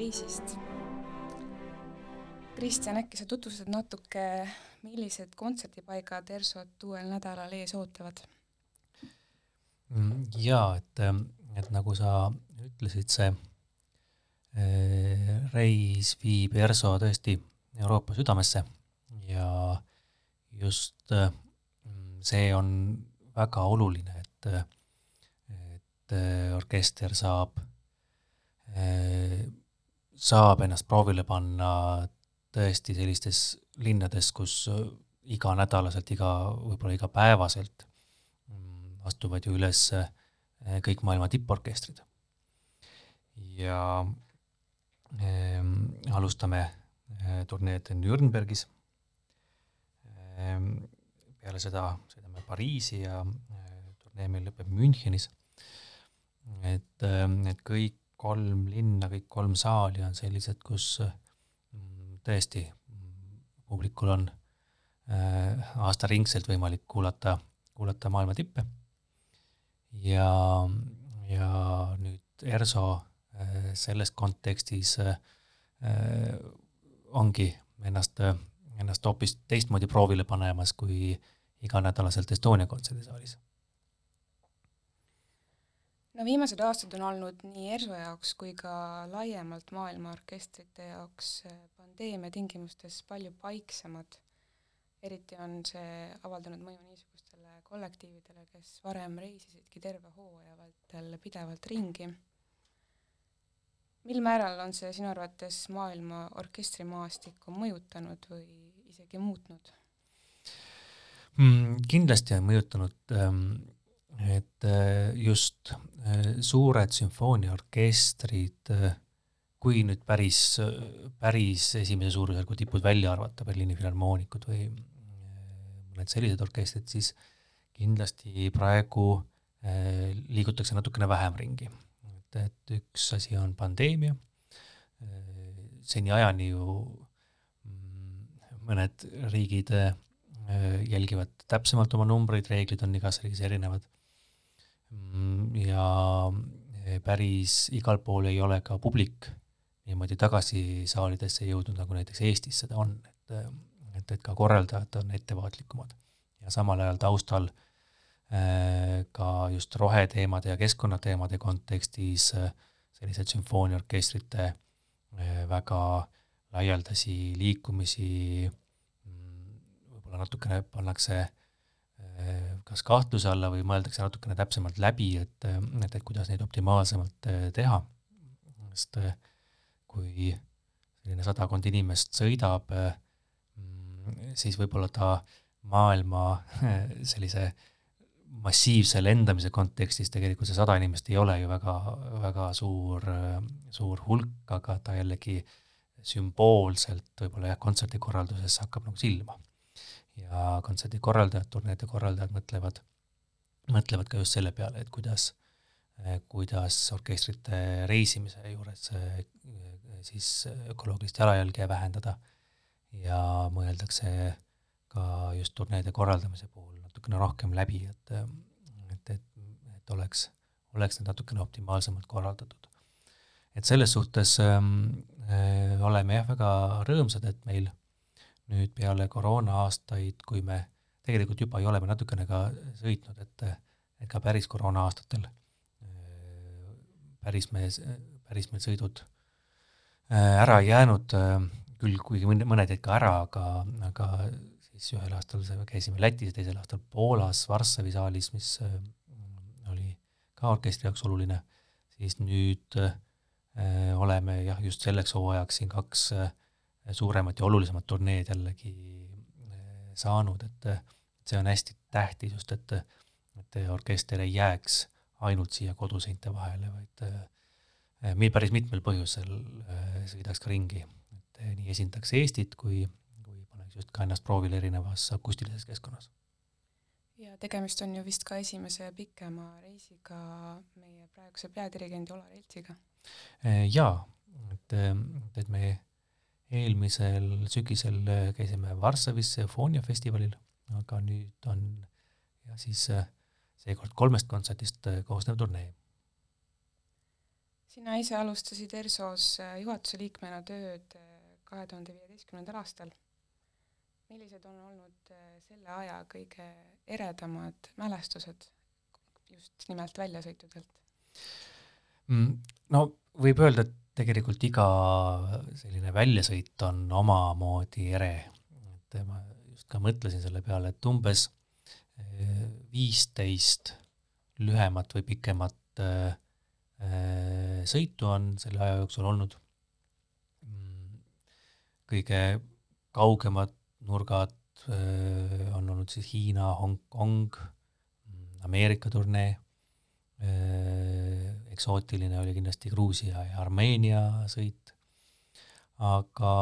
Reisist. Kristjan, äkki sa tutvustad natuke, millised kontserdipaigad ERSO-t uuel nädalal ees ootavad? Mm, jaa, et, et nagu sa ütlesid, see eh, reis viib ERSO tõesti Euroopa südamesse ja just mm, see on väga oluline, et, et orkester saab, saab ennast proovile panna tõesti sellistes linnades, kus iganädalaselt, iga, võib-olla igapäevaselt astuvad ju üles kõik maailma tipporkestrid. ja äh, alustame turneed Nürnbergis Ehm, peale seda sõidame Pariisi ja äh, turnee meil lõpeb Münchenis. et, ähm, et kõik kolm linna, kõik kolm saali on sellised, kus mm, tõesti mm, publikul on äh, aastaringselt võimalik kuulata, kuulata maailma tippe. ja, ja nüüd ERSO äh, selles kontekstis ongi ennast ennast hoopis teistmoodi proovile panemas kui iganädalaselt Estonia kontserdisaalis? No viimased aastad on olnud nii ERSO jaoks kui ka laiemalt maailma orkestrite jaoks eh, pandeemia tingimustes palju paiksemad. eriti on see avaldanud mõju niisugustele kollektiividele, kes varem reisisidki terve hooaja vältel pidevalt ringi mil määral on see sinu arvates maailma orkestrimaastikku mõjutanud või isegi muutnud mm,? kindlasti on mõjutanud, ähm, et äh, just äh, suured sümfooniaorkestrid, äh, kui nüüd päris, päris esimese suurusjärgu tipud välja arvata, Berliini Filharmoonikud või mõned sellised orkestrid, siis kindlasti praegu liigutakse natukene vähem ringi. et, et üks asi on pandeemia, seniajani ju mõned riigid jälgivad täpsemalt oma numbreid, reeglid on igas riigis erinevad. Mm, ja äh, päris igal pool ei ole ka publik niimoodi tagasi saalidesse jõudnud, nagu näiteks Eestis seda on, et, äh, et, et ka korraldajad on ettevaatlikumad. ja samal ajal taustal ka just roheteemade ja keskkonnateemade kontekstis sellised sümfooniaorkestrite väga laialdasi liikumisi võib-olla natukene pannakse eh, kas kahtluse alla või mõeldakse natukene täpsemalt läbi, et, et, et kuidas neid optimaalsemalt eh, teha. sest kui selline sadakond inimest sõidab, siis võib-olla ta maailma sellise massiivse lendamise kontekstis tegelikult see sada inimest ei ole ju väga, väga suur, suur hulk, aga ta jällegi sümboolselt võib-olla jah, kontserdikorralduses hakkab nagu silma ja kontserdi korraldajad, turneede korraldajad mõtlevad, mõtlevad ka just selle peale, et kuidas, kuidas orkestrite reisimise juures eh, siis ökoloogilist jalajälge vähendada ja mõeldakse ka just turneede korraldamise puhul natukene rohkem läbi, et, et, et, et oleks, oleks need natukene optimaalsemalt korraldatud. et selles suhtes äh, oleme jah, väga rõõmsad, et meil nüüd peale koroona aastaid, kui me tegelikult juba ju oleme natukene ka sõitnud, et, et ka päris koroona aastatel päris me, päris meil sõidud äh, ära ei jäänud, äh, küll kuigi mõned jäid ka ära, aga, aga siis ühel aastal käisime Lätis, teisel aastal Poolas, Varssavi saalis, mis äh, oli ka orkestri jaoks oluline, siis nüüd oleme jah, just selleks hooajaks siin kaks äh, suuremad ja olulisemad turneed jällegi eh, saanud, et see on hästi tähtis just, et, et orkester ei jääks ainult siia koduseinte vahele, vaid meil päris mitmel põhjusel eh, sõidaks ka ringi, et nii esindaks Eestit kui, kui paneks just ka ennast proovile erinevas akustilises keskkonnas. ja tegemist on ju vist ka esimese pikema reisiga meie praeguse peadirigendi Olar Eltsiga. Eh, jaa, et, et me eelmisel sügisel äh, käisime Varssavis Sümfoonia festivalil, aga nüüd on ja siis äh, seekord kolmest kontserdist äh, koosnev turnee. sina ise alustasid ERSO-s juhatuse liikmena tööd kahe tuhande viieteistkümnendal aastal. millised on olnud selle aja kõige eredamad mälestused just nimelt väljasõitudelt? Mm, no võib öelda, et tegelikult iga selline väljasõit on omamoodi ere. et ma just ka mõtlesin selle peale, et umbes eh, viisteist lühemat või pikemat eh, eh, sõitu on selle aja jooksul olnud. Kõige kaugemad nurgad on olnud siis Hiina, Hongkong, Ameerika turnee eksootiline oli kindlasti Gruusia ja Armeenia sõit, aga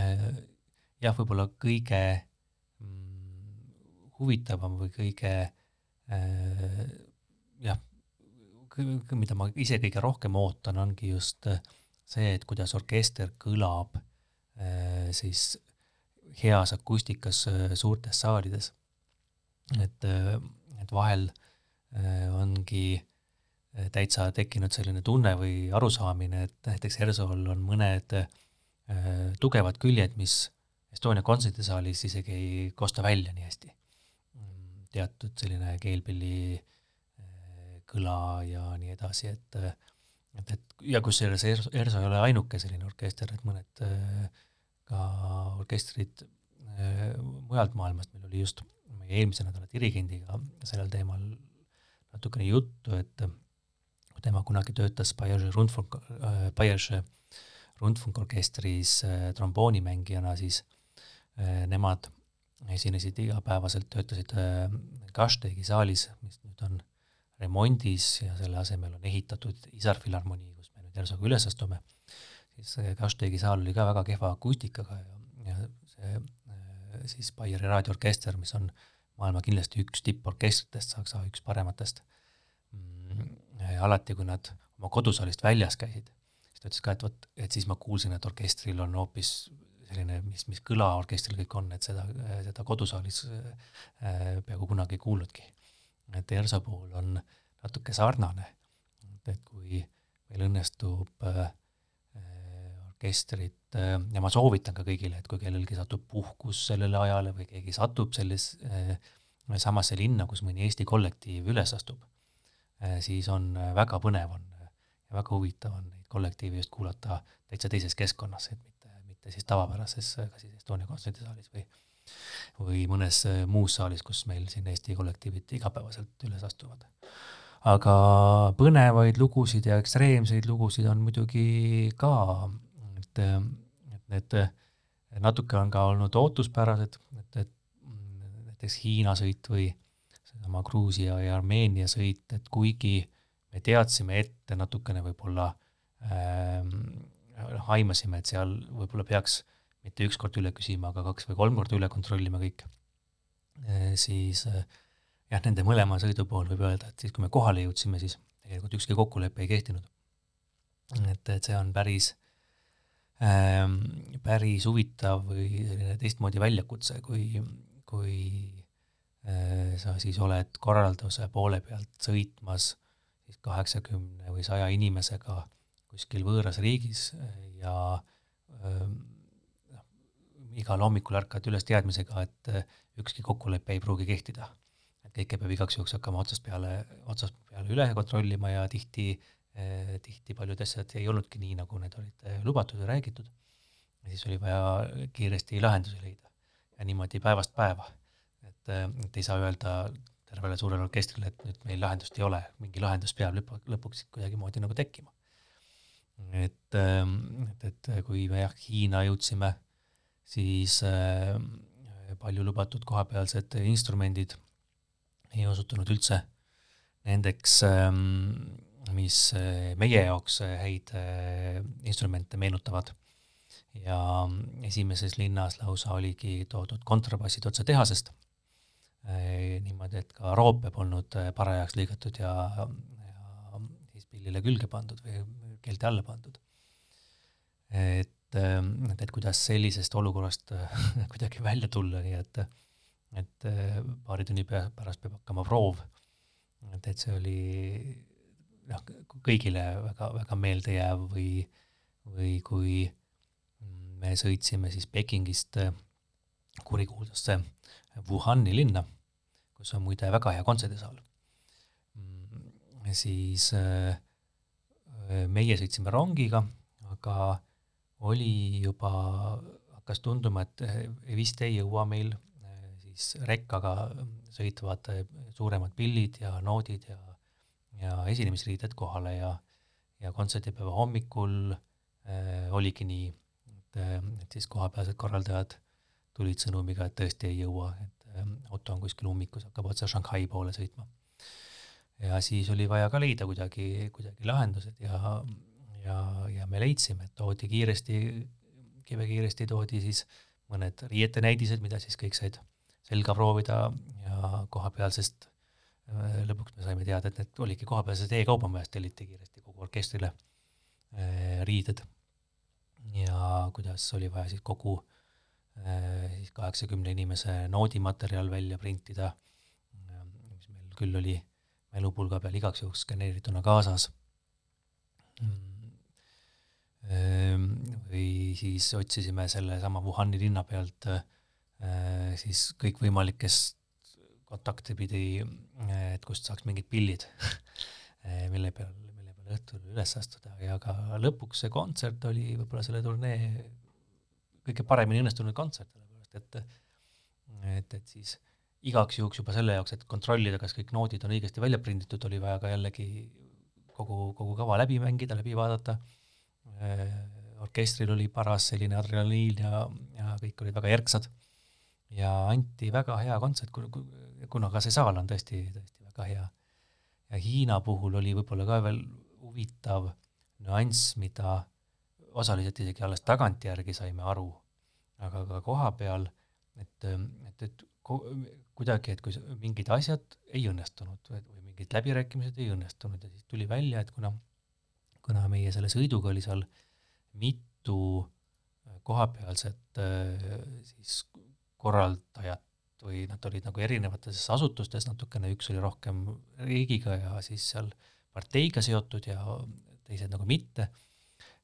eh, jah, võib-olla kõige mm, huvitavam või kõige eh, jah, mida ma ise kõige rohkem ootan, ongi just see, et kuidas orkester kõlab eh, siis heas akustikas suurtes saalides. et, et vahel ongi täitsa tekkinud selline tunne või arusaamine, et näiteks Hersol on mõned äh, tugevad küljed, mis Estonia kontserdisaalis isegi ei kosta välja nii hästi. teatud selline keelpilli äh, kõla ja nii edasi, et et, et ja kusjuures Erso ei ole ainuke selline orkester, et mõned äh, ka orkestrid äh, mujalt maailmast, meil oli just meie eelmise nädala dirigendiga sellel teemal natukene juttu, et tema kunagi töötas Bayer'e Rundfunk äh,, Bayer'e Rundfunkorkestris äh, tromboonimängijana, siis äh, nemad esinesid igapäevaselt, töötasid äh, Gastegi saalis, mis nüüd on remondis ja selle asemel on ehitatud Isar Filharmonie, kus me nüüd järsku üles astume, siis äh, Gastegi saal oli ka väga kehva akustikaga ja, ja see äh, siis Bayeri raadioorkester, mis on maailma kindlasti üks tipporkestritest, Saksa üks parematest. mm,, alati, kui nad oma kodusaalist väljas käisid, siis ta ütles ka, et vot, et siis ma kuulsin, et orkestril on hoopis selline, mis, mis kõla orkestril kõik on, et seda, seda kodusaalis äh, peaaegu kunagi ei kuulnudki. et ERSA puhul on natuke sarnane, et kui meil õnnestub äh, orkestrit äh, ja ma soovitan ka kõigile, et kui kellelgi satub puhkus sellele ajale või keegi satub selles äh, samasse linna, kus mõni Eesti kollektiiv üles astub Äh, siis on äh, väga põnev on äh, ja väga huvitav on neid kollektiive just kuulata täitsa teises keskkonnas, et mitte, mitte siis tavapärases, kas siis Estonia kontserdisaalis või või mõnes muus saalis, kus meil siin Eesti kollektiivid igapäevaselt üles astuvad. aga põnevaid lugusid ja ekstreemseid lugusid on muidugi ka, et, et need natuke on ka olnud ootuspärased, et, et näiteks Hiina sõit või seesama Gruusia ja Armeenia sõit, et kuigi me teadsime ette natukene võib-olla ähm, aimasime, et seal võib-olla peaks mitte üks kord üle küsima, aga kaks või kolm korda üle kontrollima kõik e,, siis äh, jah, nende mõlema sõidu puhul võib öelda, et siis, kui me kohale jõudsime, siis tegelikult ükski kokkulepe ei kehtinud. et, et see on päris ähm,, päris huvitav või selline teistmoodi väljakutse, kui, kui Äh, sa siis oled korralduse poole pealt sõitmas siis kaheksakümne või saja inimesega kuskil võõras riigis äh, ja ähm, noh, igal hommikul ärkad üles teadmisega, et äh, ükski kokkulepe ei pruugi kehtida. et kõike peab igaks juhuks hakkama otsast peale, otsast peale üle kontrollima ja tihti tihti paljud asjad ei olnudki nii, nagu need olid lubatud ja räägitud. ja siis oli vaja kiiresti lahendusi leida ja niimoodi päevast päeva et, et ei saa öelda tervele suurele orkestrile, et nüüd meil lahendust ei ole, mingi lahendus peab lõpu, lõpuks kuidagimoodi nagu tekkima. et, et, et kui me jah, Hiina jõudsime, siis äh, palju lubatud kohapealsed instrumendid ei osutunud üldse nendeks äh,, mis meie jaoks häid äh, instrumente meenutavad. ja esimeses linnas lausa oligi toodud kontrabassid otse tehasest Äh, niimoodi, et ka roope polnud äh, parajaks lõigatud ja, ja siis pillile külge pandud või keelte alla pandud. et, ähm, et, et kuidas sellisest olukorrast kuidagi välja tulla, nii et, et äh, paari tunni pärast peab hakkama proov. et, et see oli noh, kõigile väga, väga meeldejääv või, või kui me sõitsime siis Pekingist kurikuulsasse Wuhani linna, kus on muide väga hea kontserdisaal, siis meie sõitsime rongiga, aga oli juba, hakkas tunduma, et vist ei jõua meil siis rekkaga sõitvad suuremad pillid ja noodid ja, ja esinemisriided kohale ja, ja kontserdipäeva hommikul äh, oligi nii, et, et siis kohapealsed korraldajad tulid sõnumiga, et tõesti ei jõua, et äh, auto on kuskil ummikus, hakkab otse Shanghai poole sõitma. ja siis oli vaja ka leida kuidagi, kuidagi lahendused ja, ja, ja me leidsime, toodi kiiresti, kibekiiresti toodi siis mõned riietenäidised, mida siis kõik said selga proovida ja kohapealsest äh, lõpuks me saime teada, et need olidki kohapealsest e-kaubamajast telliti kiiresti kogu orkestrile äh, riided. ja kuidas oli vaja siis kogu äh, siis kaheksakümne inimese noodimaterjal välja printida, mis meil küll oli mälupulga peal igaks juhuks skaneerituna kaasas. või siis otsisime sellesama Wuhani linna pealt äh, Äh, siis kõikvõimalikest kontakte pidi, äh, et kust saaks mingid pillid äh, mille peal, mille peal õhtul üles astuda ja ka lõpuks see kontsert oli võib-olla selle turnee kõige paremini õnnestunud kontsert, sellepärast et et, et siis igaks juhuks juba selle jaoks, et kontrollida, kas kõik noodid on õigesti välja prinditud, oli vaja ka jällegi kogu, kogu kava läbi mängida, läbi vaadata orkestril oli paras selline adrenaliin ja, ja kõik olid väga erksad ja anti väga hea kontsert, kuna ka see saal on tõesti, tõesti väga hea. ja Hiina puhul oli võib-olla ka veel huvitav nüanss, mida osaliselt isegi alles tagantjärgi saime aru, aga ka koha peal, et, et, et kuidagi, et kui mingid asjad ei õnnestunud või mingid läbirääkimised ei õnnestunud ja siis tuli välja, et kuna, kuna meie selle sõiduga oli seal mitu kohapealset siis korraldajat või nad olid nagu erinevates asutustes natukene, üks oli rohkem riigiga ja siis seal parteiga seotud ja teised nagu mitte,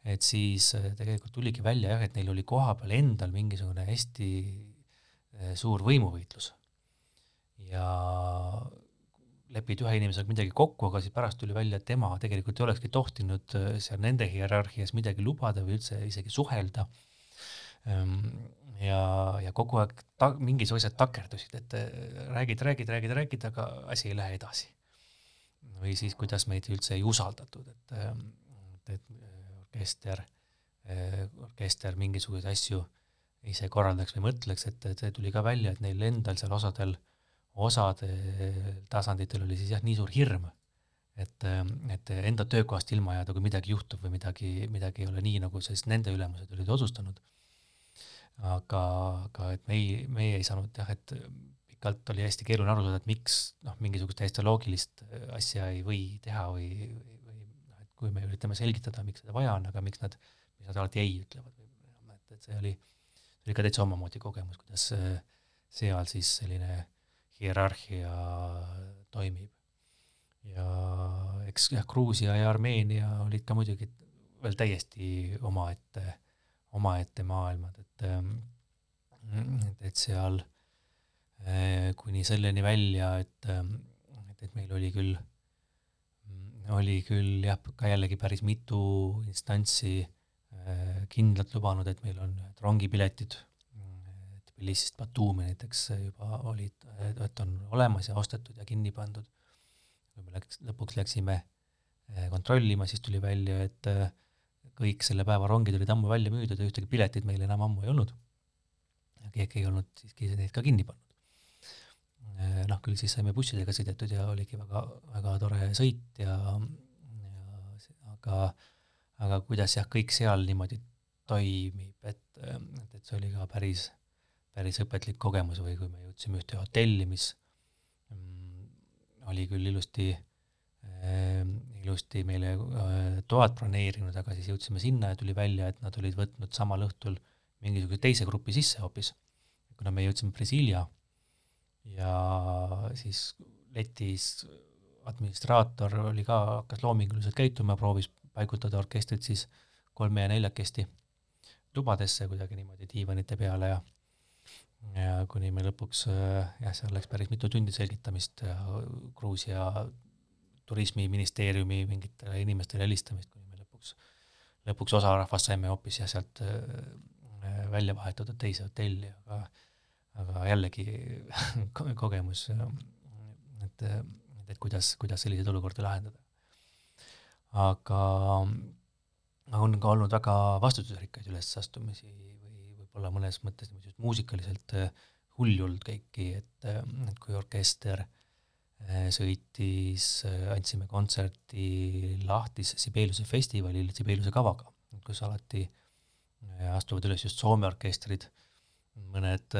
et siis äh, tegelikult tuligi välja jah, et neil oli kohapeal endal mingisugune hästi äh, suur võimuvõitlus. ja lepid ühe inimesega midagi kokku, aga siis pärast tuli välja, et tema tegelikult ei olekski tohtinud äh, seal nende hierarhias midagi lubada või üldse isegi suhelda ehm, ja, ja kogu aeg ta-, mingisugused asjad takerdusid, et räägid, räägid, räägid, räägid, aga asi ei lähe edasi. või siis, kuidas meid üldse ei usaldatud, et, ähm, et, orkester, äh, orkester mingisuguseid asju ise korraldaks või mõtleks, et, et see tuli ka välja, et neil endal seal osadel, osadel tasanditel oli siis jah, nii suur hirm, et, et enda töökohast ilma jääda, kui midagi juhtub või midagi, midagi ei ole nii, nagu siis nende ülemused olid otsustanud. Aga, aga et me ei, meie ei saanud jah, et pikalt oli hästi keeruline aru saada, et miks noh, mingisugust täiesti loogilist asja ei või teha või, või, või noh, et kui me üritame selgitada, miks seda vaja on, aga miks nad, miks nad alati ei ütlevad või et, et see oli, see oli ka täitsa omamoodi kogemus, kuidas äh, seal siis selline hierarhia toimib. ja eks jah, Gruusia ja Armeenia olid ka muidugi veel täiesti omaette omaette maailmad, et ähm, et, et seal äh, kuni selleni välja, et, et, et meil oli küll, oli küll jah, ka jällegi päris mitu instantsi äh, kindlalt lubanud, et meil on rongipiletid Tbilisist Batumi näiteks juba olid, et on olemas ja ostetud ja kinni pandud. kui me läks, lõpuks läksime äh, kontrollima, siis tuli välja, et kõik selle päeva rongid olid ammu välja müüdud ja ühtegi piletit meil enam ammu ei olnud. keegi ei olnud siiski neid ka kinni pannud. Äh, noh, küll siis saime bussidega sõidetud ja oligi väga, väga tore sõit ja, ja aga, aga kuidas jah, kõik seal niimoodi toimib, et, et, et see oli ka päris, päris õpetlik kogemus või kui me jõudsime ühte hotelli, mis mm, oli küll ilusti äh, ilusti meile äh, toad broneerinud, aga siis jõudsime sinna ja tuli välja, et nad olid võtnud samal õhtul mingisuguse teise grupi sisse hoopis. kuna me jõudsime Brasiilia ja siis letis administraator oli ka, hakkas loominguliselt käituma, proovis paigutada orkestrit siis kolme ja neljakesti tubadesse kuidagi niimoodi diivanite peale ja ja kuni me lõpuks jah, seal läks päris mitu tundi selgitamist ja Gruusia turismiministeeriumi mingitele inimestele helistamist, kuni me lõpuks, lõpuks osa rahvast saime hoopis jah, sealt äh, välja vahetatud teise hotelli, aga aga jällegi kogemus, et, et kuidas, kuidas selliseid olukordi lahendada. aga on ka olnud väga vastutusrikkaid ülesastumisi või võib-olla mõnes mõttes niimoodi muusikaliselt hullult käiki, et, et kui orkester Äh, sõitis, äh, andsime kontserti lahtis Sibeliuse festivalil Sibeliuse kavaga, kus alati astuvad üles just Soome orkestrid, mõned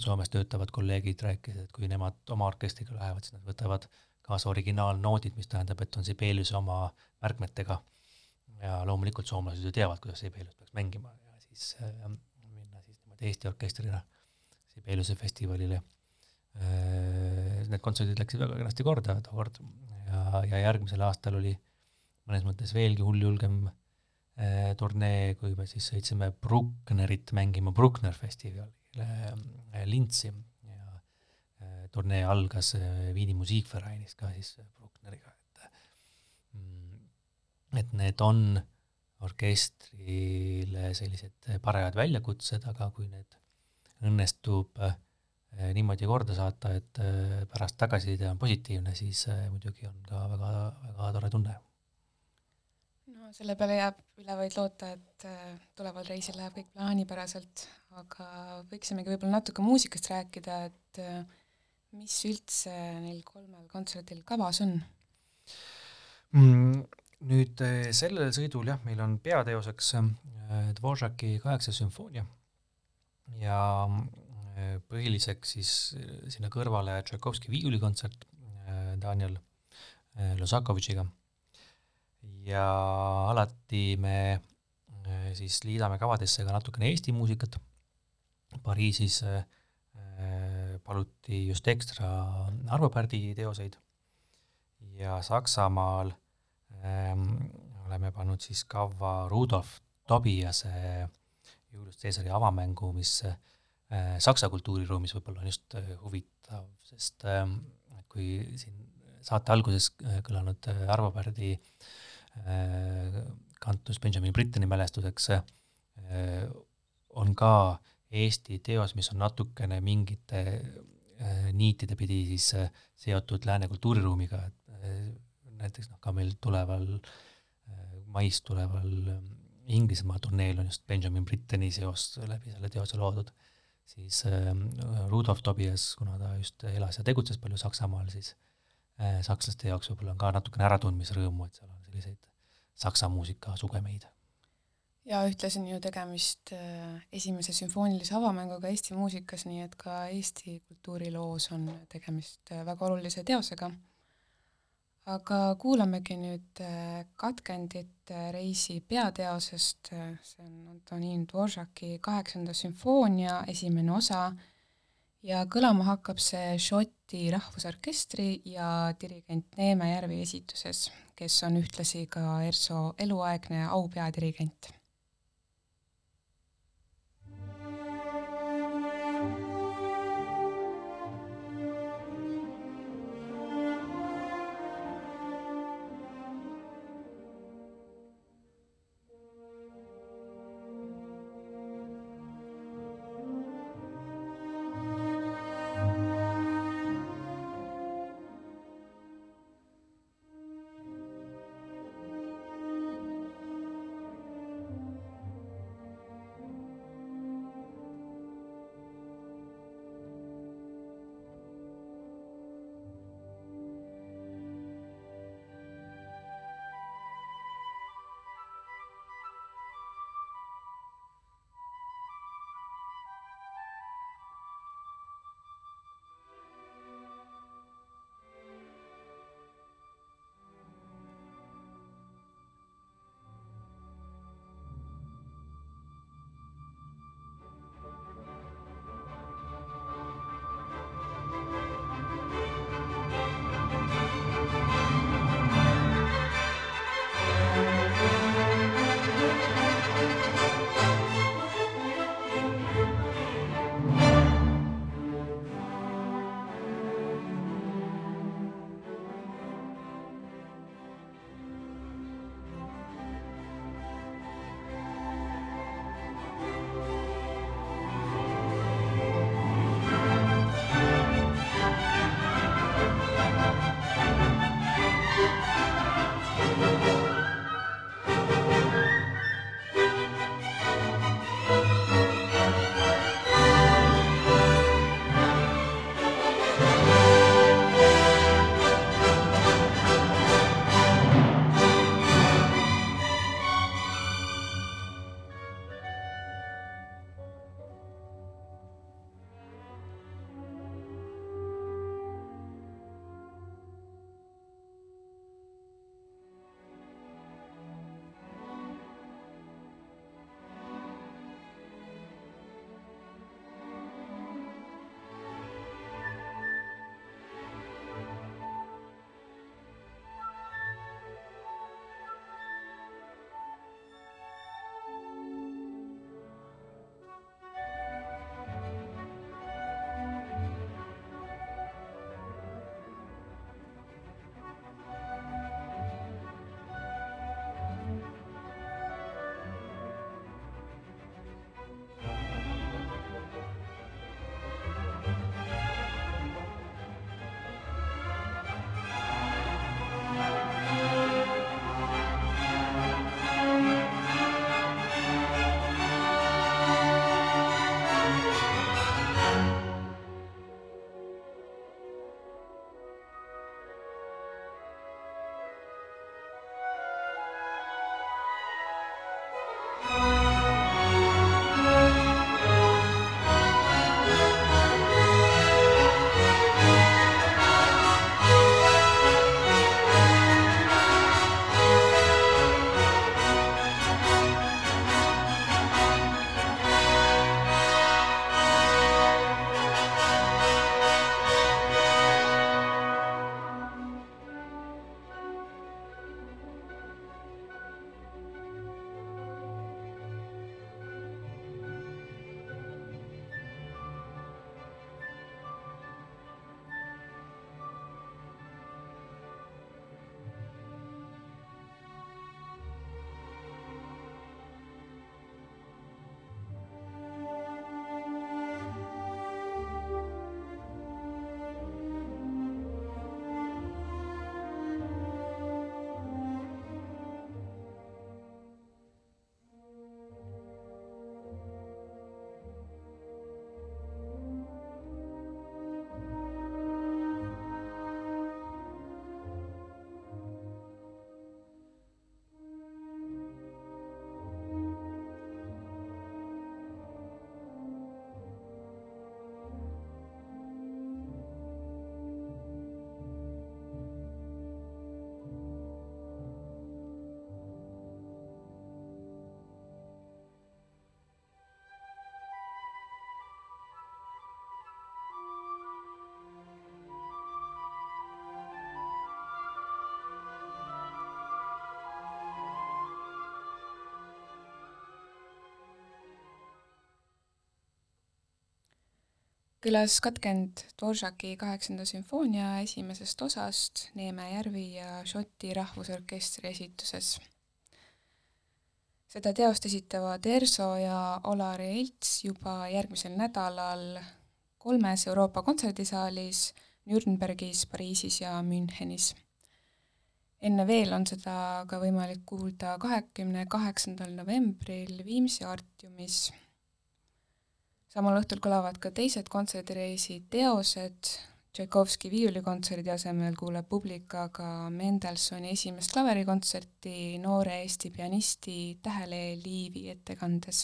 Soomes töötavad kolleegid rääkisid, et kui nemad oma orkestriga lähevad, siis nad võtavad kaasa originaalnoodid, mis tähendab, et on Sibeliuse oma märkmetega. Ja loomulikult soomlased ju teavad, kuidas Sibelius peaks mängima ja siis minna siis niimoodi Eesti orkestrina Sibeliuse festivalile. Äh, need kontserdid läksid väga kenasti korda tookord ja, ja järgmisel aastal oli mõnes mõttes veelgi hulljulgem eh, turnee, kui me siis sõitsime Brucknerit mängima Bruckner festivalile eh, Lintsi ja eh, turnee algas eh, Viini musikverainis ka siis Bruckneriga, et mm, et need on orkestrile sellised parajad väljakutsed, aga kui need õnnestub eh, Eh, niimoodi korda saata, et eh, pärast tagasiside on positiivne, siis eh, muidugi on ka väga, väga tore tunne. No selle peale jääb üle vaid loota, et tuleval reisil läheb kõik plaanipäraselt, aga võiksimegi võib-olla natuke muusikast rääkida, et mis üldse neil kolmel kontserdil kavas on? Mm,? Nüüd sellel sõidul jah, meil on peateoseks Dvořáki kaheksas sümfoonia. Ja põhiliseks siis äh, sinna kõrvale Tšaikovski viiulikontsert äh, Daniel äh, Losakovitšiga ja alati me siis liidame kavadesse ka natukene Eesti muusikat. Pariisis paluti just ekstra Arvo Pärdi teoseid ja Saksamaal ähm, oleme pannud siis kavva Rudolf Tobiase Julius Caesari avamängu, mis äh, Äh, saksa kultuuriruumis võib-olla on just äh, huvitav, sest ähm, kui siin saate alguses äh, kõlanud Arvo Pärdi kantus Benjamin Britteni mälestuseks on ka Eesti teos, mis on natukene mingite niitide pidi siis seotud lääne kultuuriruumiga, et näiteks noh, ka meil tuleval, mais tuleval Inglismaa turneel on just Benjamin Britteni seos läbi selle teose loodud. Siis äh, Rudolf Tobias, kuna ta just elas ja tegutses palju Saksamaal, siis äh, sakslaste jaoks võib-olla on ka natukene äratundmisrõõmu, et seal on selliseid saksa muusika sugemeid. ja ühtlasi on ju tegemist äh, esimese sümfoonilise avamänguga Eesti muusikas, nii et ka Eesti kultuuriloos on tegemist äh, väga olulise teosega. Aga kuulamegi nüüd äh, katkendit reisi peateosest, see on Antonin Dvořáki kaheksanda sümfoonia esimene osa. Ja kõlama hakkab see Šoti Rahvusorkestri ja dirigent Neeme Järvi esituses, kes on ühtlasi ka ERSO eluaegne aupeadirigent külas katkend Dvoržaki kaheksanda sümfoonia esimesest osast Neeme järvi ja Šoti Rahvusorkestri esituses. seda teost esitavad Erso ja Olari Elts juba järgmisel nädalal kolmes Euroopa kontserdisaalis Nürnbergis, Pariisis ja Münchenis. enne veel on seda ka võimalik kuulda kahekümne kaheksandal novembril Viimsi Artiumis samal õhtul kõlavad ka teised kontserdireisi teosed, Tšaikovski viiulikontserdi asemel kuuleb publik aga Mendelssohni esimest klaverikontserti noore Eesti pianisti Tähele Liivi ettekandes.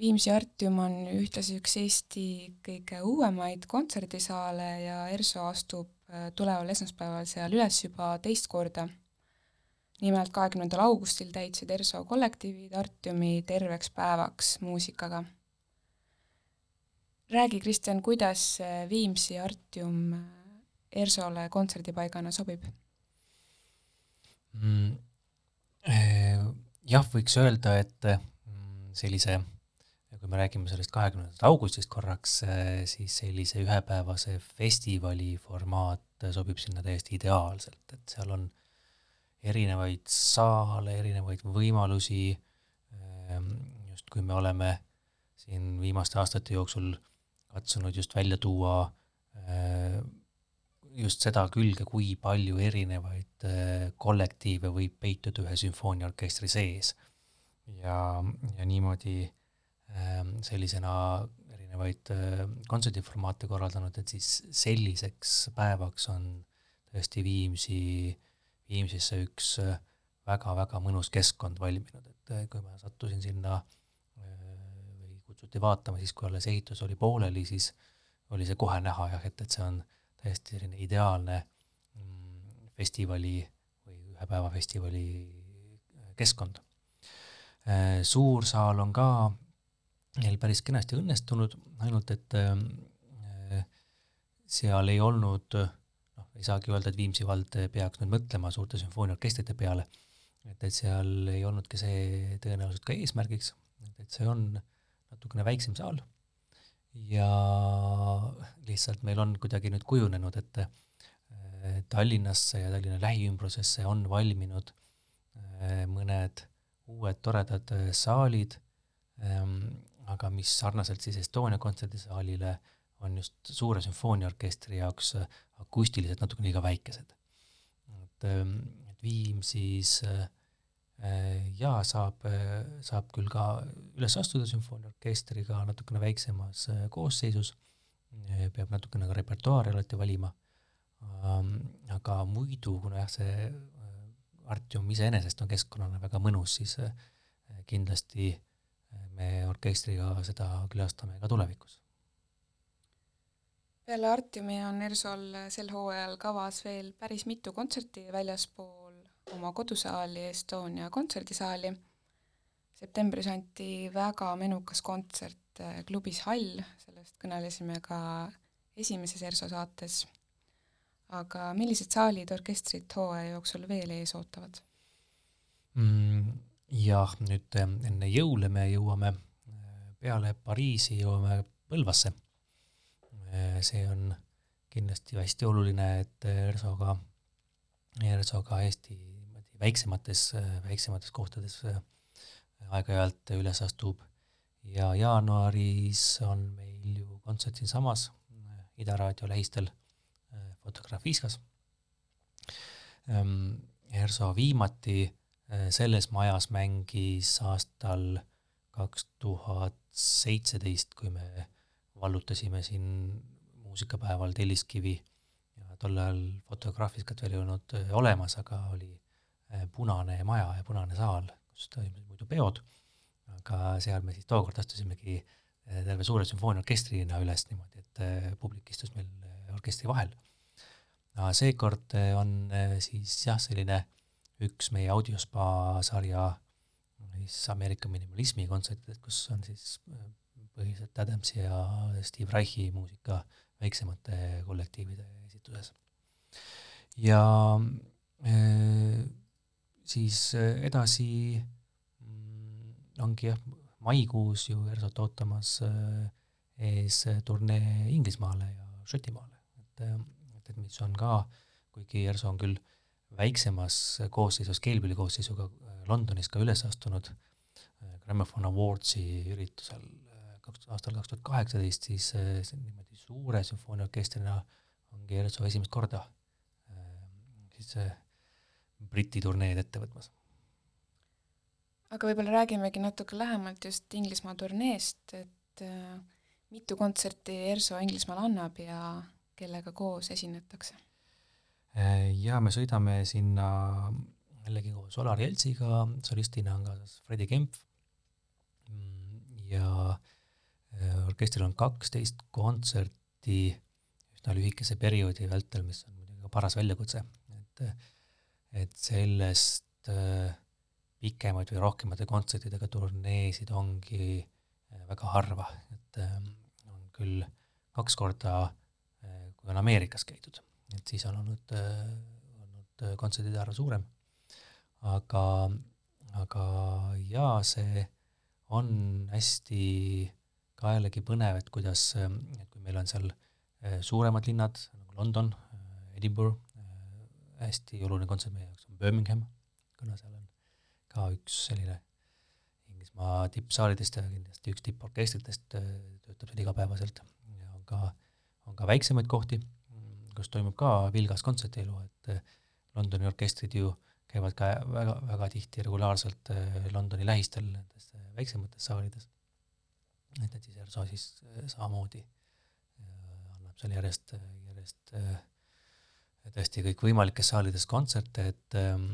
Viimsi Artium on ühtlasi üks Eesti kõige uuemaid kontserdisaale ja ERSO astub äh, tuleval esmaspäeval seal üles juba teist korda nimelt kahekümnendal augustil täitsid ERSO kollektiivid Artiumi terveks päevaks muusikaga. räägi, Kristjan, kuidas Viimsi Artium ERSO-le kontserdipaigana sobib mm,? Eh, jah, võiks öelda, et mm, sellise, kui me räägime sellest kahekümnendast augustist korraks, eh, siis sellise ühepäevase festivali formaat sobib sinna täiesti ideaalselt, et seal on erinevaid saale, erinevaid võimalusi, ehm, just kui me oleme siin viimaste aastate jooksul katsunud just välja tuua ehm, just seda külge, kui palju erinevaid ehm, kollektiive võib peituda ühe sümfooniaorkestri sees. ja, ja niimoodi sellisena erinevaid kontserdiformaate korraldanud, et siis selliseks päevaks on tõesti Viimsi äh, Viimsisse üks väga-väga äh, mõnus keskkond valminud, et äh, kui ma sattusin sinna äh, või kutsuti vaatama, siis kui alles ehitus oli pooleli, siis oli see kohe näha jah, et, et see on täiesti selline ideaalne mm, festivali või ühe päeva festivali keskkond. Suur saal on ka neil päris kenasti õnnestunud, ainult et seal ei olnud ei saagi öelda, et Viimsi vald peaks nüüd mõtlema suurte sümfooniaorkestrite peale, et, et seal ei olnudki see tõenäoliselt ka eesmärgiks, et, see on natukene väiksem saal. Ja lihtsalt meil on kuidagi nüüd kujunenud, et Tallinnasse ja Tallinna lähiümbrusesse on valminud eh, mõned uued toredad saalid, ehm, aga mis sarnaselt siis Estonia kontserdisaalile on just suure sümfooniaorkestri jaoks akustiliselt natuke liiga väikesed. et, ähm, et Viim siis äh, jaa, saab, saab küll ka üles astuda sümfooniaorkestriga natukene väiksemas äh, koosseisus, peab natukene ka repertuaari alati valima, ähm, aga muidu, kuna jah, see äh, Artium iseenesest on keskkonnana väga mõnus, siis kindlasti me orkestriga seda külastame ka tulevikus peale Artiumi on ERSO-l sel hooajal kavas veel päris mitu kontserti väljaspool oma kodusaali Estonia kontserdisaali. septembris anti väga menukas kontsert äh, klubis Hall, sellest kõnelesime ka esimeses ERSO saates. aga millised saalid orkestrit hooaja jooksul veel ees ootavad mm,? jah, nüüd äh, enne jõule me jõuame äh, peale Pariisi, jõuame Põlvasse see on kindlasti hästi oluline, et ERSO-ga, ERSO-ga Eesti väiksemates, väiksemates kohtades äh, aeg-ajalt üles astub ja jaanuaris on meil ju kontsert siinsamas äh, Ida raadio lähistel Fotograafiskas. Ähm, ERSO viimati selles majas mängis aastal kaks tuhat seitseteist, kui me vallutasime siin muusikapäeval Telliskivi ja tol ajal fotograafikat veel ei olnud äh, olemas, aga oli äh, punane maja ja punane saal, kus toimusid muidu peod, aga seal me siis tookord astusimegi äh, terve suure sümfooniaorkestrina üles niimoodi, et publik istus meil orkestri vahel. seekord on siis jah, selline üks meie audiospa sarja siis Ameerika minimalismi kontsertidest, kus on siis põhiliselt Adamsi ja Steve Reichi muusika väiksemate kollektiivide esituses. ja äh, siis edasi mm, ongi jah, maikuus ju ERSO-t ootamas äh, ees turnee Inglismaale ja Šotimaale, et, et, et mis on ka, kuigi ERSO on küll väiksemas koosseisus, keelpilli koosseisuga Londonis ka üles astunud Gramophone Awardsi üritusel kaks, aastal kaks tuhat kaheksateist, siis niimoodi suure sümfooniaorkestrina ongi ERSO esimest korda siis Briti turneed ette võtmas. aga võib-olla räägimegi natuke lähemalt just Inglismaa turneest, et äh, mitu kontserti ERSO Inglismaal annab ja kellega koos esinetakse? Äh, jaa, me sõidame sinna jällegi koos Olar Jeltsiga, solistina on ka Fredi Kempf mm, ja äh, orkestril on kaksteist kontserti üsna lühikese perioodi vältel, mis on muidugi ka paras väljakutse, et et sellest äh, pikemaid või rohkemate kontsertidega turneesid ongi äh, väga harva, et äh, on küll kaks korda, kui on Ameerikas käidud, et siis on olnud, olnud kontsertide arv suurem. aga, aga jaa, see on hästi ka jällegi põnev, et kuidas, et kui meil on seal suuremad linnad nagu London, Edinburgh, hästi oluline kontsert meie jaoks on Birmingham, kuna seal on ka üks selline Inglismaa tippsaalidest ja kindlasti üks tipporkestritest töötab seal igapäevaselt ja on ka, on ka väiksemaid kohti, kus toimub ka vilgas kontserdielu, et Londoni orkestrid ju käivad ka väga, väga tihti regulaarselt Londoni lähistel nendes väiksemates saalides. Et, et siis ERSO siis samamoodi annab seal järjest, järjest tõesti kõikvõimalikes saalides kontserte, et, ähm,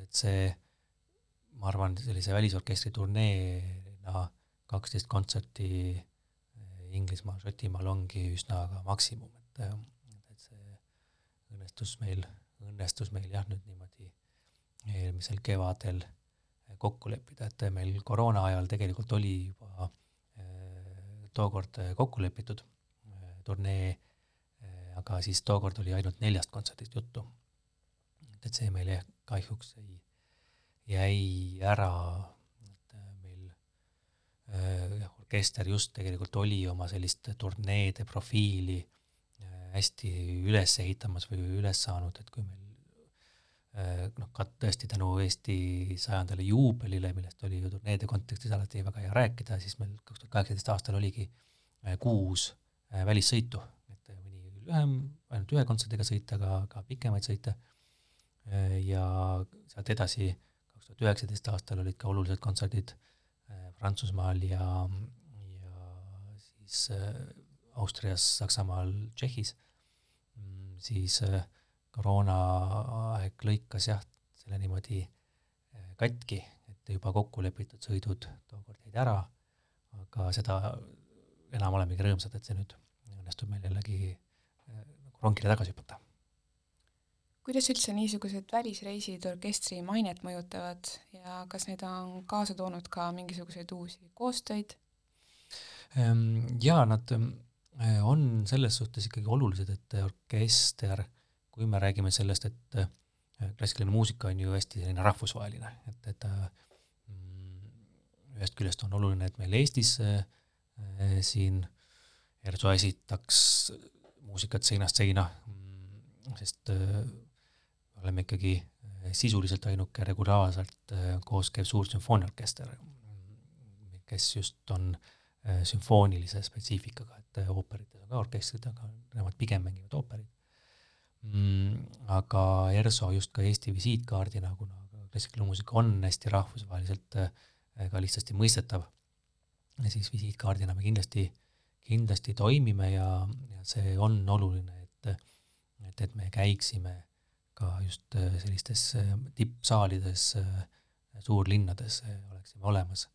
et see, ma arvan, sellise välisorkestri turneena kaksteist kontserti äh, Inglismaal, Šotimaal ongi üsna ka maksimum, et, et see õnnestus meil, õnnestus meil jah, nüüd niimoodi eelmisel kevadel kokku leppida, et meil koroona ajal tegelikult oli juba äh, tookord kokku lepitud äh, turnee aga siis tookord oli ainult neljast kontserdist juttu. et, see meil jah, kahjuks ei, jäi ära, et äh, meil äh, jah, orkester just tegelikult oli oma sellist turneede profiili äh, hästi üles ehitamas või üles saanud, et kui meil noh, ka tõesti tänu Eesti sajandale juubelile, millest oli ju turneede kontekstis alati väga hea rääkida, siis meil kaks tuhat kaheksateist aastal oligi kuus välissõitu lühem, ainult ühe kontserdiga sõita, aga ka pikemaid sõite. ja sealt edasi, kaks tuhat üheksateist aastal olid ka olulised kontserdid äh, Prantsusmaal ja, ja siis äh, Austrias, Saksamaal, Tšehhis, mm, siis äh, koroonaaeg lõikas jah, selle niimoodi katki, et juba kokku lepitud sõidud tookord jäid ära, aga seda enam olemegi rõõmsad, et see nüüd õnnestub meil jällegi rongile tagasi hüpata. kuidas üldse niisugused välisreisid orkestri mainet mõjutavad ja kas need on kaasa toonud ka mingisuguseid uusi koostöid? Ehm, jaa, nad eh, on selles suhtes ikkagi olulised, et orkester, kui me räägime sellest, et eh, klassikaline muusika on ju hästi selline rahvusvaheline, et, et mm, ühest küljest on oluline, et meil Eestis äh, siin ERSO esitaks muusikat seinast seina, mm, sest äh, oleme ikkagi äh, sisuliselt ainuke regulaarselt äh, koos käiv suur sümfooniaorkester, kes just on sümfoonilise spetsiifikaga, et ooperites on ka orkestrid, aga nemad pigem mängivad ooperit mm,. aga ERSO just ka Eesti visiitkaardina, kuna klassikaline muusika on hästi rahvusvaheliselt ka lihtsasti mõistetav, siis visiitkaardina me kindlasti kindlasti toimime ja, ja see on oluline, et, et, et me käiksime ka just äh, sellistes äh, tippsaalides, suurlinnades oleksime olemas.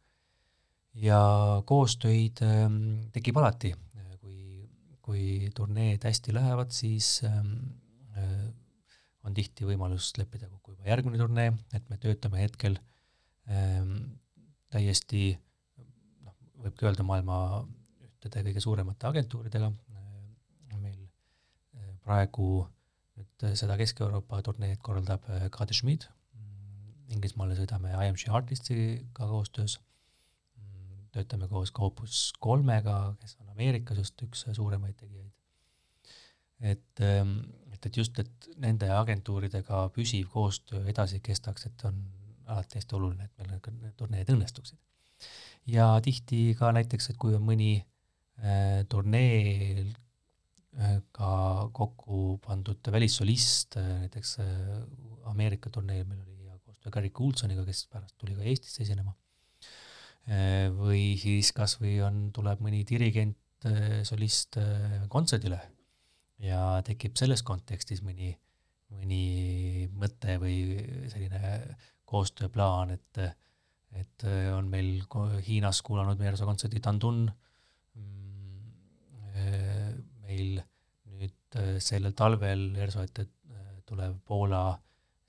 ja koostöid ähm, tekib alati, kui, kui turneed hästi lähevad, siis ähm, on tihti võimalus leppida kokku juba järgmine turnee, et me töötame hetkel ähm, täiesti noh, võibki öelda maailma ühtede kõige suuremate agentuuridega, meil äh, praegu nüüd seda Kesk-Euroopa turneed korraldab äh, Kade Schmid, mm, Inglismaale sõidame IMG Artistiga koostöös, mm, töötame koos ka Opus kolmega, kes on Ameerikas just üks suuremaid tegijaid. et, ähm, et, et just, et nende agentuuridega püsiv koostöö edasi kestaks, et on alati hästi oluline, et meil need turneed õnnestuksid. ja tihti ka näiteks, et kui on mõni äh, turneel äh, ka kokku pandud välissolist äh,, näiteks äh, Ameerika turneel meil oli hea koostöö Gary Coulsoniga, kes pärast tuli ka Eestisse esinema äh,. või siis kasvõi on, tuleb mõni dirigent äh,, solist äh, kontserdile ja tekib selles kontekstis mõni, mõni mõte või selline koostööplaan, et, et on meil Hiinas kuulanud Meersa kontserdi Tandun, mm, meil nüüd sellel talvel ERSO ette tulev Poola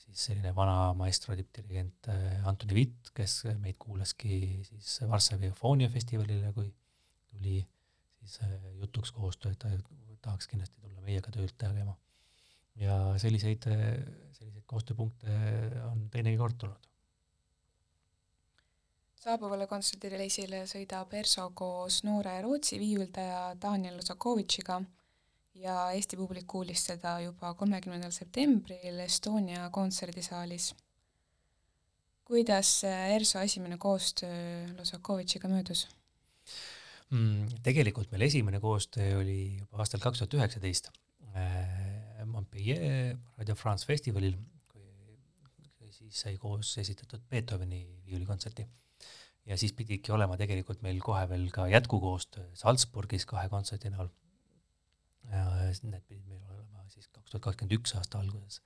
siis selline vana maestro tippdirigent Antoni Vitt, kes meid kuulaski siis Varssavi Eufoonia festivalile, kui tuli siis jutuks koostöö, et ta tahaks kindlasti tulla meiega tööd tegema. ja selliseid, selliseid koostööpunkte on teinegi kord tulnud. saabuvale kontserdireisile sõidab ERSO koos noore Rootsi viiuldaja Daniel Osakovitšiga ja Eesti publik kuulis seda juba kolmekümnendal septembril Estonia kontserdisaalis. kuidas ERSO esimene koostöö Losakovitšiga möödus? Mm,? Tegelikult meil esimene koostöö oli juba aastal kaks tuhat üheksateist äh, Montpellier Radio France festivalil, kui siis sai koos esitatud Beethoveni viiulikontserti. ja siis pididki olema tegelikult meil kohe veel ka jätkukoostöö Salzburgis kahe kontserdi näol. Need pidid meil olema siis kaks tuhat kakskümmend üks aasta alguses,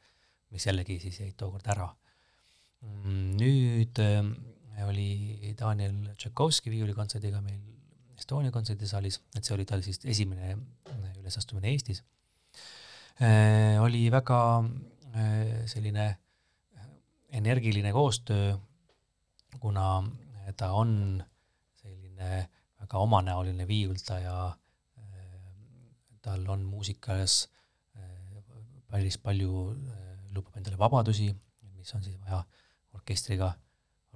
mis jällegi siis jäid tookord ära. Mm, nüüd äh, oli Daniel Tšaikovski viiulikontserdiga meil Estonia kontserdisaalis, et see oli tal siis esimene äh, ülesastumine Eestis äh,. oli väga äh, selline äh, energiline koostöö, kuna ta on selline väga omanäoline viiuldaja äh,, tal on muusikas äh, päris palju lubab endale vabadusi, mis on siis vaja orkestriga,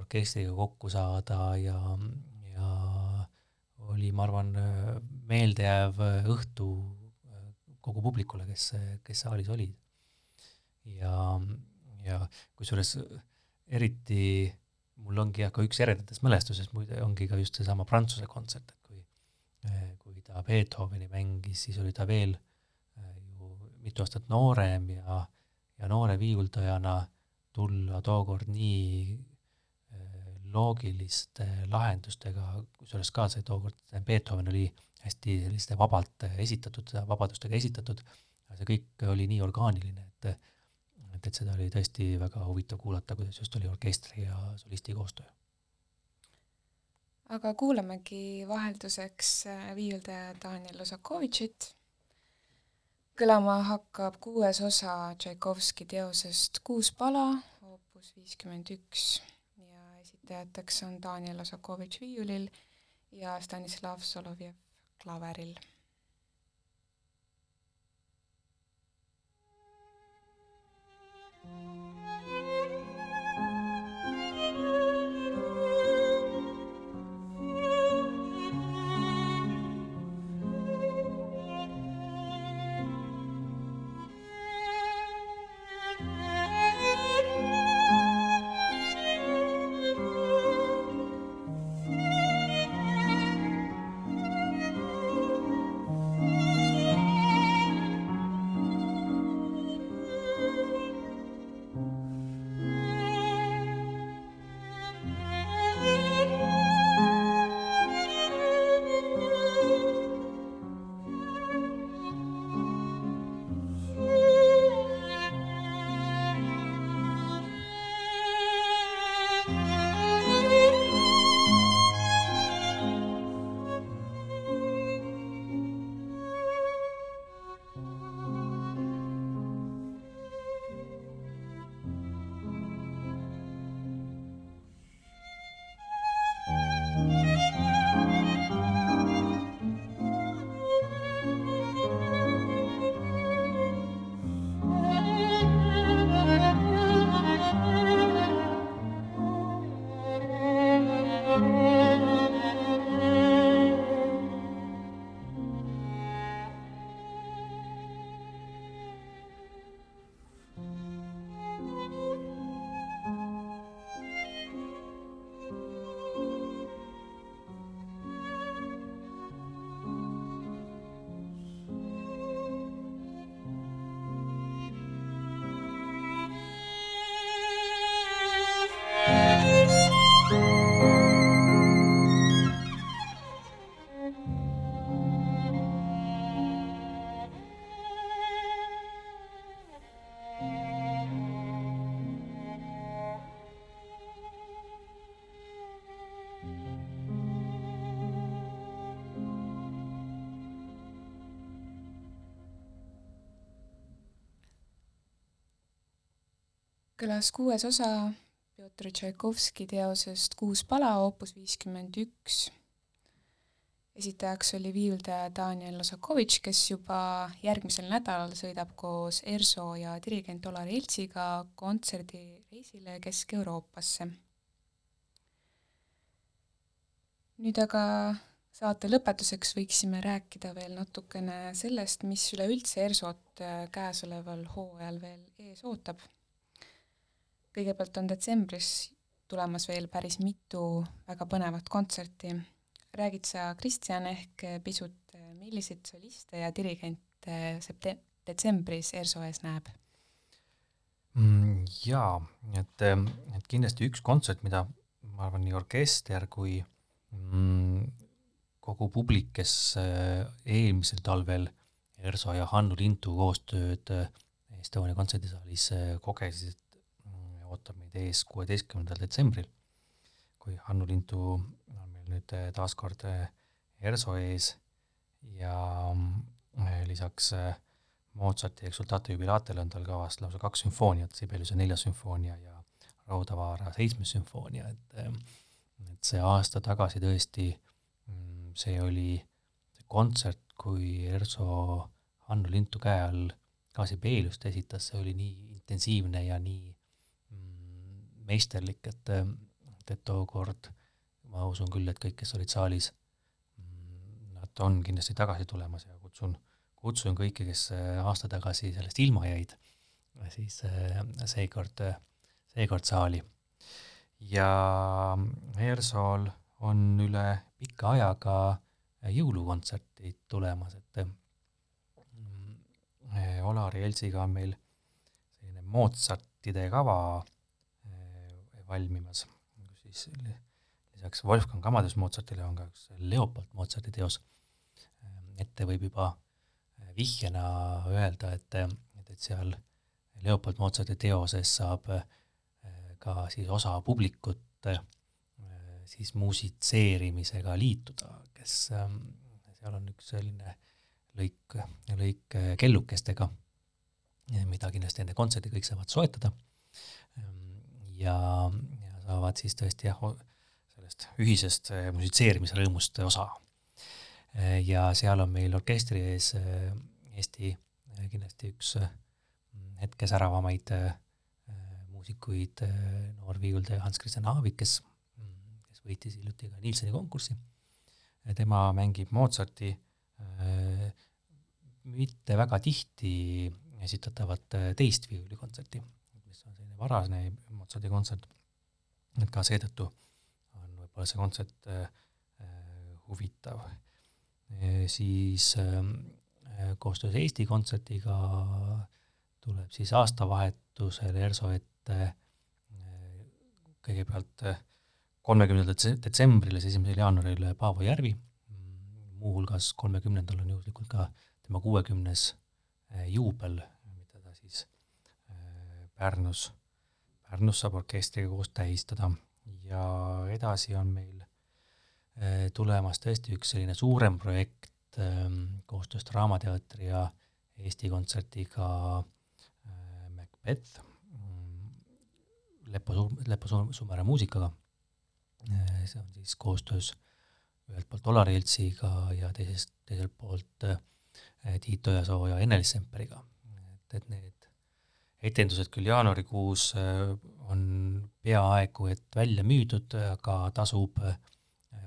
orkestriga kokku saada ja, ja oli, ma arvan, meeldejääv õhtu kogu publikule, kes, kes saalis olid. ja, ja kusjuures eriti mul ongi jah, ka üks eredatest mälestusest muide ongi ka just seesama Prantsuse kontsert, et kui, kui ta Beethoveni mängis, siis oli ta veel ju mitu aastat noorem ja, ja noore viiuldajana tulla tookord nii loogiliste lahendustega, kusjuures ka see tookord, Beethoven oli hästi selliste vabalt esitatud, vabadustega esitatud, see kõik oli nii orgaaniline, et et, et seda oli tõesti väga huvitav kuulata, kuidas just oli orkestri ja solisti koostöö. aga kuulamegi vahelduseks viiuldaja Daniel Osakovitšit. kõlama hakkab kuues osa Tšaikovski teosest Kuus pala, opus viiskümmend üks esitajateks on Daniel Osakovitš viiulil ja Stanislav Solovjev klaveril. kõlas kuues osa Pjotor Tšaikovski teosest Kuus pala, oopus viiskümmend üks. esitajaks oli viiuldaja Daniel Osakovitš, kes juba järgmisel nädalal sõidab koos ERSO ja dirigent Olar Iltsiga kontserdireisile Kesk-Euroopasse. nüüd aga saate lõpetuseks võiksime rääkida veel natukene sellest, mis üleüldse ERSO-t äh, käesoleval hooajal veel ees ootab. Kõigepealt on detsembris tulemas veel päris mitu väga põnevat kontserti. räägid sa, Kristjan, ehk pisut, milliseid soliste ja dirigente septe-, detsembris ERSO ees näeb mm,? Jaa, et, et kindlasti üks kontsert, mida ma arvan, nii orkester kui mm, kogu publik, kes äh, eelmisel talvel Erso ja Hannu Lintu koostööd äh, Estonia kontserdisaalis äh, kogesid, ootab meid ees kuueteistkümnendal detsembril, kui Hannu Lintu on meil nüüd taas kord Erso ees ja lisaks Mozarti Exultate jubilatele on tal kavas lausa kaks sümfooniat, Sibeliuse neljas sümfoonia ja Raudavaara seitsmes sümfoonia, et et see aasta tagasi tõesti äh, see oli see kontsert, kui Erso Hannu Lintu käe all Gaasibeliust esitas, see oli nii intensiivne ja nii mm, meisterlik, et, et tookord ma usun küll, et kõik, kes olid saalis, mm, nad on kindlasti tagasi tulemas ja kutsun, kutsun kõiki, kes aasta tagasi sellest ilma jäid, siis seekord, seekord saali. ja Ersol on üle pika ajaga jõulukontserdid tulemas, et mm, Olari Eltsiga on meil selline Mozartide kava valmimas, kus siis lisaks Wolfgang Amadeus Mozartile on ka üks Leopold Mozarti teos. ette võib juba vihjena öelda, et, et, et seal Leopold Mozarti teoses saab eh, ka siis osa publikut siis muusitseerimisega liituda, kes ähm, seal on üks selline lõik, lõik äh, kellukestega, mida kindlasti enne kontserti kõik saavad soetada. Ja, ja saavad siis tõesti jah, sellest ühisest äh, musitseerimise rõõmust osa. Äh, ja seal on meil orkestri ees Eesti kindlasti üks hetke säravamaid muusikuid, noor viiuldaja Hans Christian Aavik, kes võitis hiljuti ka Nielseni konkursi. tema mängib Mozarti mitte väga tihti esitatavat teist viiulikontserti, varasne Mozarti kontsert, et ka seetõttu on võib-olla see kontsert äh, huvitav. siis koostöös Eesti Kontserdiga tuleb siis aastavahetusel ERSO ette kõigepealt kolmekümnendal detsembril ja siis esimesel jaanuaril Paavo Järvi, muuhulgas kolmekümnendal on juhuslikult ka tema kuuekümnes juubel, mida ta siis Pärnus, Pärnus saab orkestriga koos tähistada ja edasi on meil eh, tulemas tõesti üks selline suurem projekt koostöös Draamateatri ja Eesti Kontserdiga Macbeth, mm, Leppo, Leppo Sumera muusikaga Äh, see on siis koostöös ühelt poolt Olar Jeltsiga ja teisest, teiselt poolt Tiit Ojasoo ja Ene-Liis Semperiga. et, et need etendused küll jaanuarikuus äh, on peaaegu et välja müüdud, aga tasub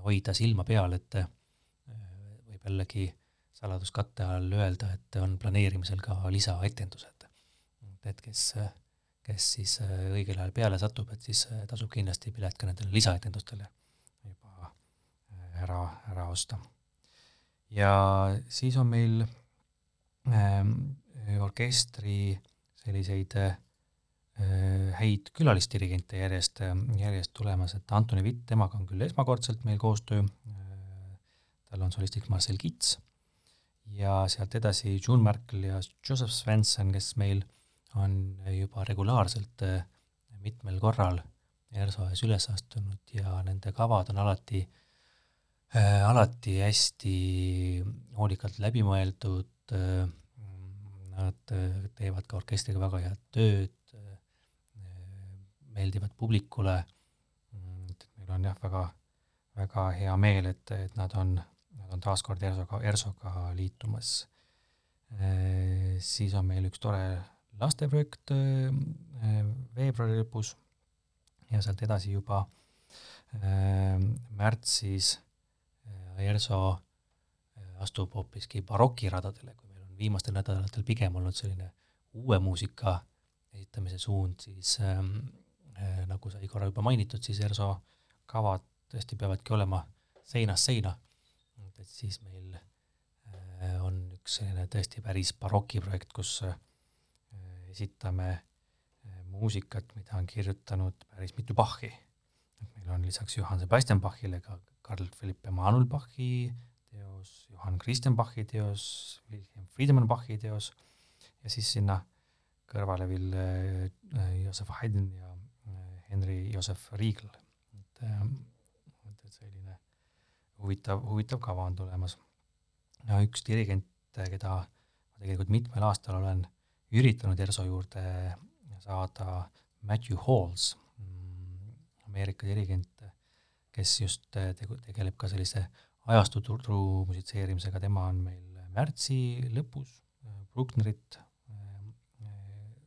hoida silma peal, et võib jällegi saladuskatte all öelda, et on planeerimisel ka lisaetendused. et kes kes siis äh, õigel ajal peale satub, et siis äh, tasub kindlasti pilet ka nendele lisaetendustele juba äh, ära, ära osta. ja siis on meil ähm, orkestri selliseid äh, häid külalisdirigente järjest, järjest tulemas, et Antoni Vitt, temaga on küll esmakordselt meil koostöö äh,, tal on solistiks Marcel Kits ja sealt edasi June Merkel ja Joseph Svensson, kes meil äh, on juba regulaarselt äh, mitmel korral ERSO ees üles astunud ja nende kavad on alati äh,, alati hästi hoolikalt läbi mõeldud äh,, nad äh, teevad ka orkestriga väga head tööd äh,, meeldivad publikule, et meil on jah, väga, väga hea meel, et, et nad on, nad on taas kord ERSO-ga, ERSO-ga liitumas. Siis on meil üks tore lasteprojekt veebruari lõpus ja sealt edasi juba märtsis ERSO astub hoopiski barokiradadele, kui viimastel nädalatel pigem olnud selline uue muusika esitamise suund, siis ähm, äh, nagu sai korra juba mainitud, siis ERSO kavad tõesti peavadki olema seinast seina. et siis meil äh, on üks selline tõesti päris barokiprojekt, kus äh, esitame äh, muusikat, mida on kirjutanud päris mitu Bachi. et meil on lisaks Johann Sebastian Bachile ka Karl Philipp Emanuel Bachi teos, Johann Christian Bachi teos, Wilhelm Friedemann Bachi teos ja siis sinna kõrvale veel äh, Josef Haydn ja äh, Henry Josef Riegel. et, äh, et selline huvitav, huvitav kava on tulemas. ja üks dirigent, keda ma tegelikult mitmel aastal olen üritanud ERSO juurde saada, Matthew Halls, mm, Ameerika dirigent, kes just tegu, tegeleb ka sellise ajastuturu musitseerimisega, tema on meil märtsi lõpus Brucknerit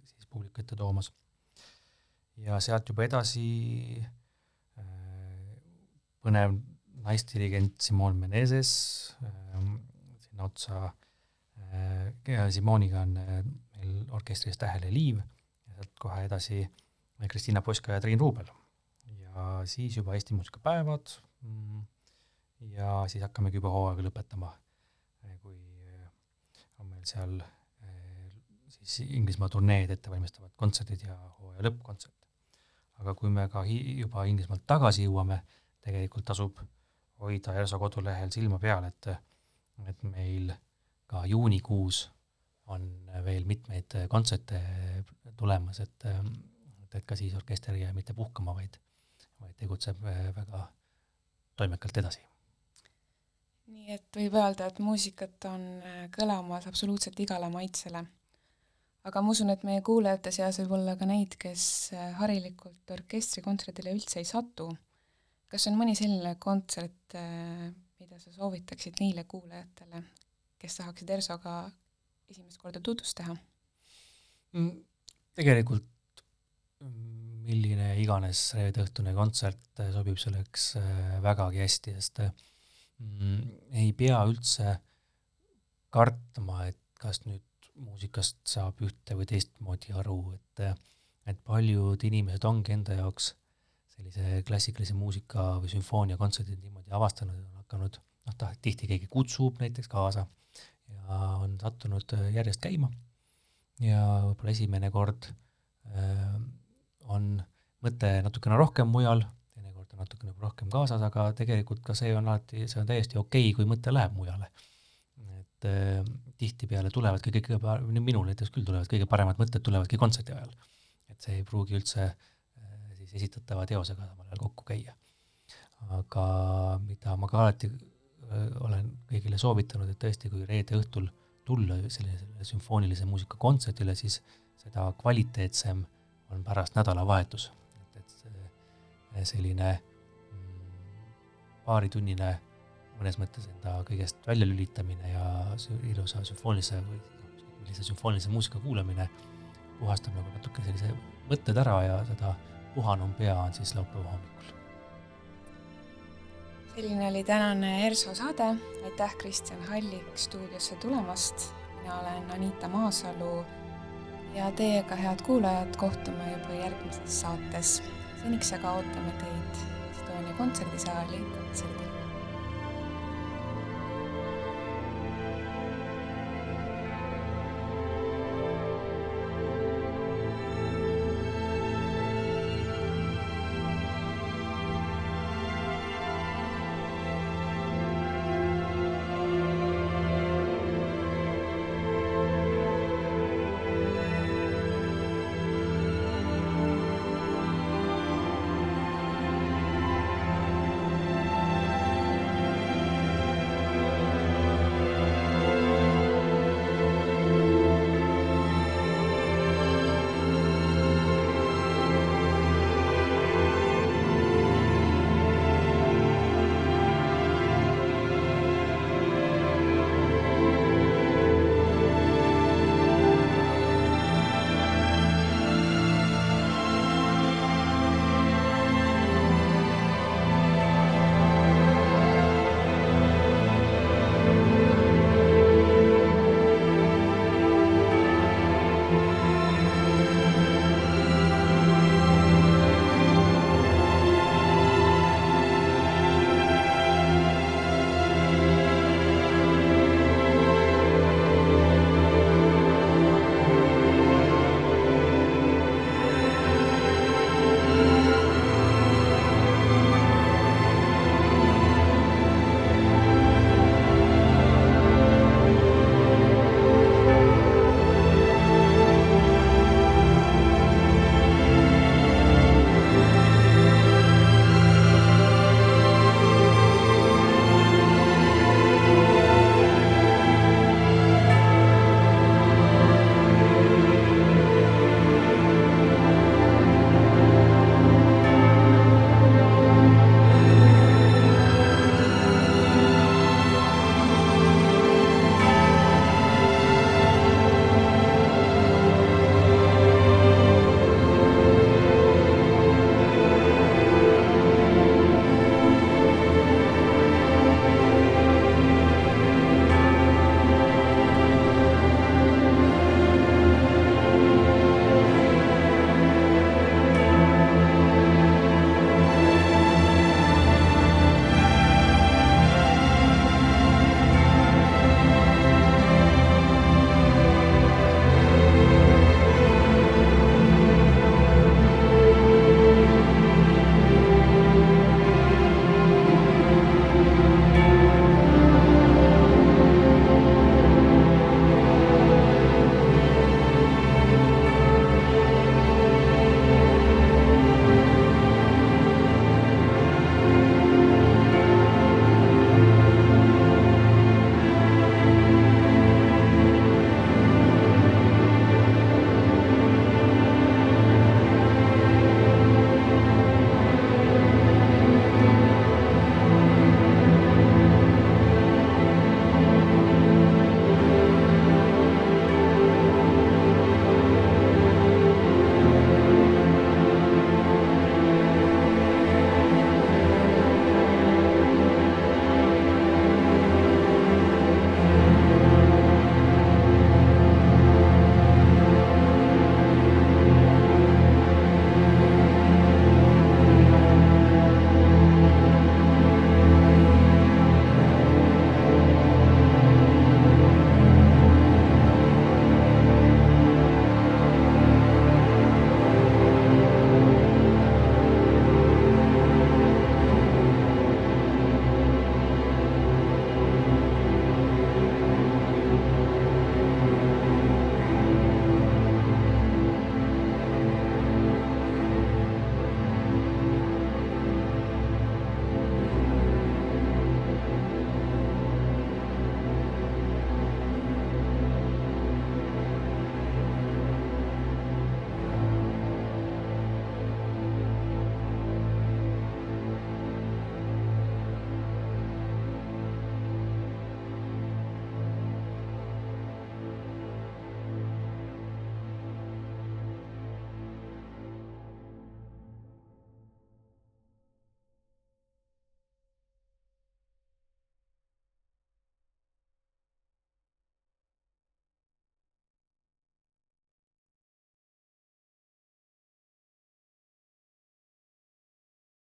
siis publiku ette toomas. ja sealt juba edasi põnev naisdirigent Simone Menezes, sinna otsa Simoniga on meil orkestris Tähele Liiv ja sealt kohe edasi Kristina Poska ja Triin Ruubel. ja siis juba Eesti muusikapäevad mm, ja siis hakkamegi juba hooaega lõpetama, kui on meil seal siis Inglismaa turneed ettevalmistavad kontserdid ja hooaja lõppkontsert. aga kui me ka juba Inglismaalt tagasi jõuame, tegelikult tasub hoida ERSO kodulehel silma peal, et et meil ka juunikuus on veel mitmeid kontserte tulemas, et et, et ka siis orkester ei jää mitte puhkama, vaid vaid tegutseb väga toimekalt edasi nii et võib öelda, et muusikat on äh, kõlamas absoluutselt igale maitsele. aga ma usun, et meie kuulajate seas võib olla ka neid, kes äh, harilikult orkestrikontserdile üldse ei satu. kas on mõni selline kontsert, äh, mida sa soovitaksid neile kuulajatele, kes tahaksid ERSO-ga esimest korda tutvust teha? Mm, tegelikult milline iganes reedeõhtune kontsert sobib selleks vägagi hästi, sest mm, ei pea üldse kartma, et kas nüüd muusikast saab ühte või teistmoodi aru, et et paljud inimesed ongi enda jaoks sellise klassikalise muusika või sümfooniakontserdid niimoodi avastanud, on hakanud, noh, ta tihti keegi kutsub näiteks kaasa ja on sattunud järjest käima. Ja võib-olla esimene kord äh, on mõte natukene rohkem mujal ta natukene rohkem kaasas, aga tegelikult ka see on alati, see on täiesti okei okay,, kui mõte läheb mujale. et äh, tihtipeale tulevadki kõige, minul näiteks küll tulevad kõige paremad mõtted tulevadki kontserdi ajal. et see ei pruugi üldse äh, siis esitatava teosega samal ajal kokku käia. aga mida ma ka alati äh, olen kõigile soovitanud, et tõesti, kui reede õhtul tulla sellisele sümfoonilise muusika kontserdile, siis seda kvaliteetsem on pärast nädalavahetus selline mm, paaritunnine mõnes mõttes enda kõigest väljalülitamine ja ilusa sümfoonilise või millise sümfoonilise muusika kuulamine puhastab nagu natuke sellise mõtted ära ja seda puhanum pea on siis laupäeva hommikul. selline oli tänane ERSO saade, aitäh Kristjan Hallik stuudiosse tulemast, mina olen Anita Maasalu ja teiega, head kuulajad, kohtume juba järgmises saates seniks aga ootame teid Estonia kontserdisaali kontserdile.